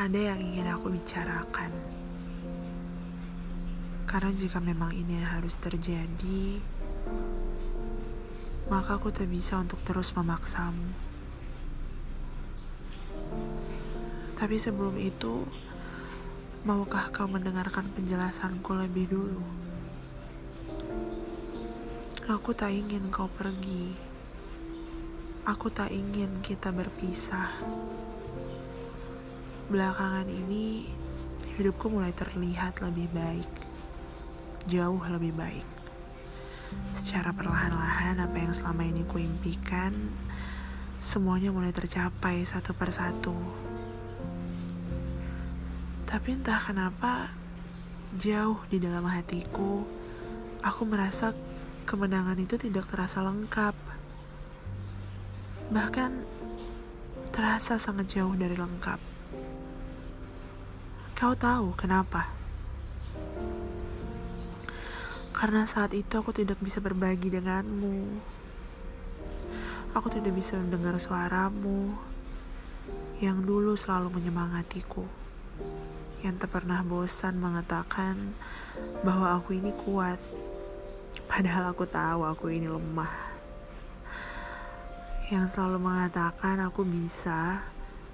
ada yang ingin aku bicarakan. Karena jika memang ini yang harus terjadi, maka aku tak bisa untuk terus memaksamu. Tapi sebelum itu, maukah kau mendengarkan penjelasanku lebih dulu? Aku tak ingin kau pergi. Aku tak ingin kita berpisah. Belakangan ini, hidupku mulai terlihat lebih baik jauh lebih baik. Secara perlahan-lahan apa yang selama ini kuimpikan semuanya mulai tercapai satu persatu. Tapi entah kenapa jauh di dalam hatiku aku merasa kemenangan itu tidak terasa lengkap. Bahkan terasa sangat jauh dari lengkap. Kau tahu kenapa? Karena saat itu aku tidak bisa berbagi denganmu. Aku tidak bisa mendengar suaramu yang dulu selalu menyemangatiku. Yang tak pernah bosan mengatakan bahwa aku ini kuat. Padahal aku tahu aku ini lemah. Yang selalu mengatakan aku bisa,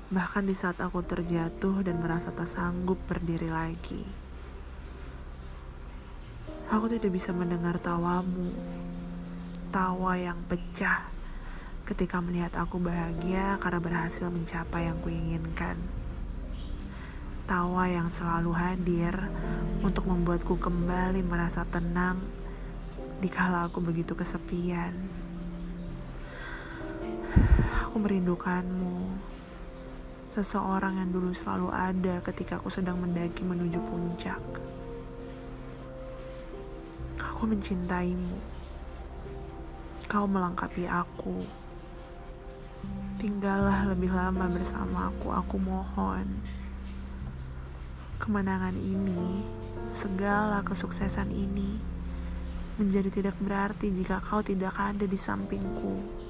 bahkan di saat aku terjatuh dan merasa tak sanggup berdiri lagi. Aku tidak bisa mendengar tawamu, tawa yang pecah ketika melihat aku bahagia karena berhasil mencapai yang kuinginkan. Tawa yang selalu hadir untuk membuatku kembali merasa tenang dikala aku begitu kesepian. Aku merindukanmu, seseorang yang dulu selalu ada ketika aku sedang mendaki menuju puncak. Aku mencintaimu. Kau melengkapi aku. Tinggallah lebih lama bersama aku, aku mohon. Kemenangan ini, segala kesuksesan ini, menjadi tidak berarti jika kau tidak ada di sampingku.